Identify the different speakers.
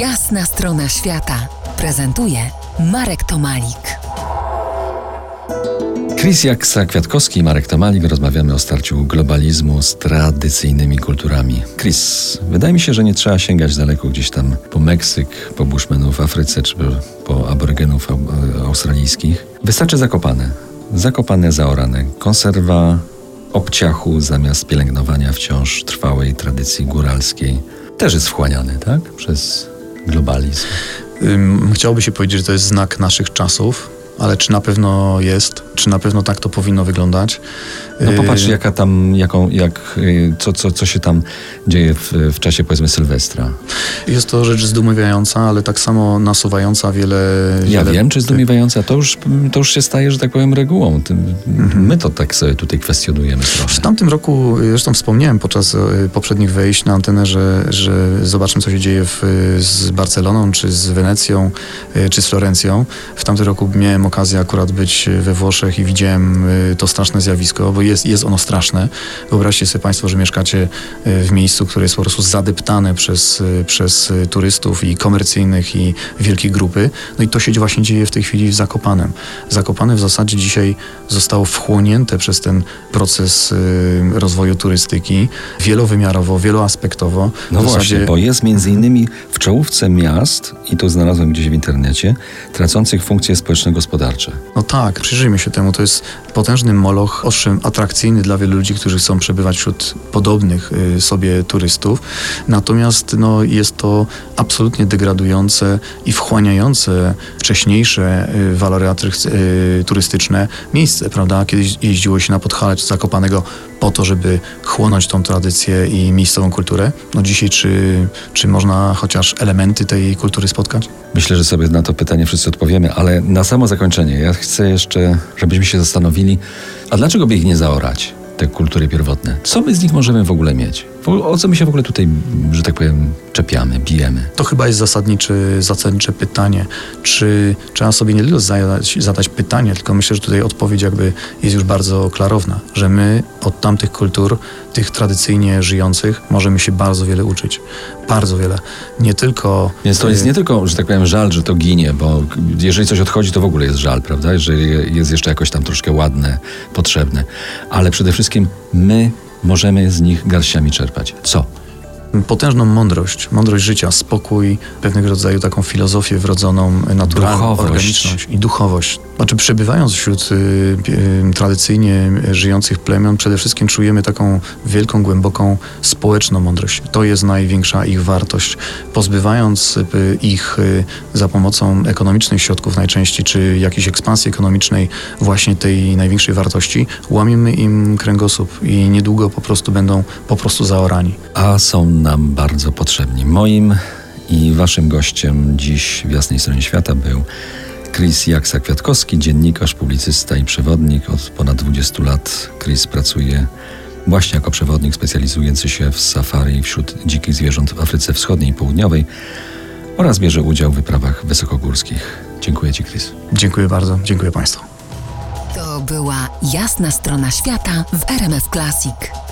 Speaker 1: Jasna strona świata prezentuje Marek Tomalik.
Speaker 2: Chris Jaksa-Kwiatkowski i Marek Tomalik rozmawiamy o starciu globalizmu z tradycyjnymi kulturami. Chris, wydaje mi się, że nie trzeba sięgać daleko gdzieś tam po Meksyk, po Bushmenów w Afryce czy po aborygenów australijskich. Wystarczy zakopane. Zakopane, zaorane. Konserwa obciachu zamiast pielęgnowania wciąż trwałej tradycji góralskiej. Też jest wchłaniany, tak? Przez globalizm.
Speaker 3: Chciałoby się powiedzieć, że to jest znak naszych czasów, ale czy na pewno jest, czy na pewno tak to powinno wyglądać?
Speaker 2: No popatrz, jaka tam, jaką, jak, y, co, co, co się tam dzieje w, w czasie, powiedzmy, Sylwestra.
Speaker 3: Jest to rzecz zdumiewająca, ale tak samo nasuwająca wiele...
Speaker 2: Ja
Speaker 3: wiele...
Speaker 2: wiem, czy zdumiewająca, to już, to już się staje, że tak powiem, regułą. Mhm. My to tak sobie tutaj kwestionujemy trochę.
Speaker 3: W tamtym roku, zresztą wspomniałem podczas y, poprzednich wejść na antenę, że, że zobaczmy, co się dzieje w, z Barceloną, czy z Wenecją, y, czy z Florencją. W tamtym roku miałem okazję akurat być we Włoszech i widziałem to straszne zjawisko, bo jest, jest ono straszne. Wyobraźcie sobie Państwo, że mieszkacie e, w miejscu, które jest po prostu zadeptane przez, e, przez e, turystów i komercyjnych i wielkie grupy. No i to się właśnie dzieje w tej chwili w Zakopanem. Zakopane w zasadzie dzisiaj zostało wchłonięte przez ten proces rozwoju turystyki wielowymiarowo, wieloaspektowo.
Speaker 2: No zasadzie... właśnie, bo jest między innymi w czołówce miast, i to znalazłem gdzieś w internecie, tracących funkcje społeczno-gospodarcze.
Speaker 3: No tak, przyjrzyjmy się temu. To jest potężny moloch, owszem, atrakcyjny dla wielu ludzi, którzy chcą przebywać wśród podobnych y, sobie turystów. Natomiast no, jest to absolutnie degradujące i wchłaniające wcześniejsze y, walory y, turystyczne miejsce, prawda? Kiedyś jeździło się na Podhale czy Zakopanego po to, żeby chłonąć tą tradycję i miejscową kulturę. No dzisiaj czy, czy można chociaż elementy tej kultury spotkać?
Speaker 2: Myślę, że sobie na to pytanie wszyscy odpowiemy, ale na samo zakończenie ja chcę jeszcze, żebyśmy się zastanowili, a dlaczego by ich nie zaorać, te kultury pierwotne? Co my z nich możemy w ogóle mieć? O co my się w ogóle tutaj, że tak powiem, czepiamy, bijemy?
Speaker 3: To chyba jest zasadnicze, zasadnicze pytanie. Czy trzeba sobie nie tylko zadać, zadać pytanie, tylko myślę, że tutaj odpowiedź jakby jest już bardzo klarowna, że my od tamtych kultur, tych tradycyjnie żyjących, możemy się bardzo wiele uczyć. Bardzo wiele. Nie tylko...
Speaker 2: Więc to jest nie tylko, że tak powiem, żal, że to ginie, bo jeżeli coś odchodzi, to w ogóle jest żal, prawda? Że jest jeszcze jakoś tam troszkę ładne, potrzebne. Ale przede wszystkim my możemy z nich garściami czerpać. Co?
Speaker 3: Potężną mądrość, mądrość życia, spokój, pewnego rodzaju taką filozofię wrodzoną, naturalną, duchowość. organiczność i duchowość. Znaczy przebywając wśród y, y, tradycyjnie żyjących plemion, przede wszystkim czujemy taką wielką, głęboką społeczną mądrość. To jest największa ich wartość. Pozbywając y, ich y, za pomocą ekonomicznych środków najczęściej, czy jakiejś ekspansji ekonomicznej właśnie tej największej wartości, łamiemy im kręgosłup i niedługo po prostu będą po prostu zaorani.
Speaker 2: A są nam bardzo potrzebni. Moim i waszym gościem dziś w Jasnej Stronie Świata był Chris Jaksa-Kwiatkowski, dziennikarz, publicysta i przewodnik. Od ponad 20 lat Chris pracuje właśnie jako przewodnik specjalizujący się w safari wśród dzikich zwierząt w Afryce Wschodniej i Południowej oraz bierze udział w wyprawach wysokogórskich. Dziękuję Ci, Chris.
Speaker 3: Dziękuję bardzo. Dziękuję Państwu.
Speaker 1: To była jasna strona świata w RMF Classic.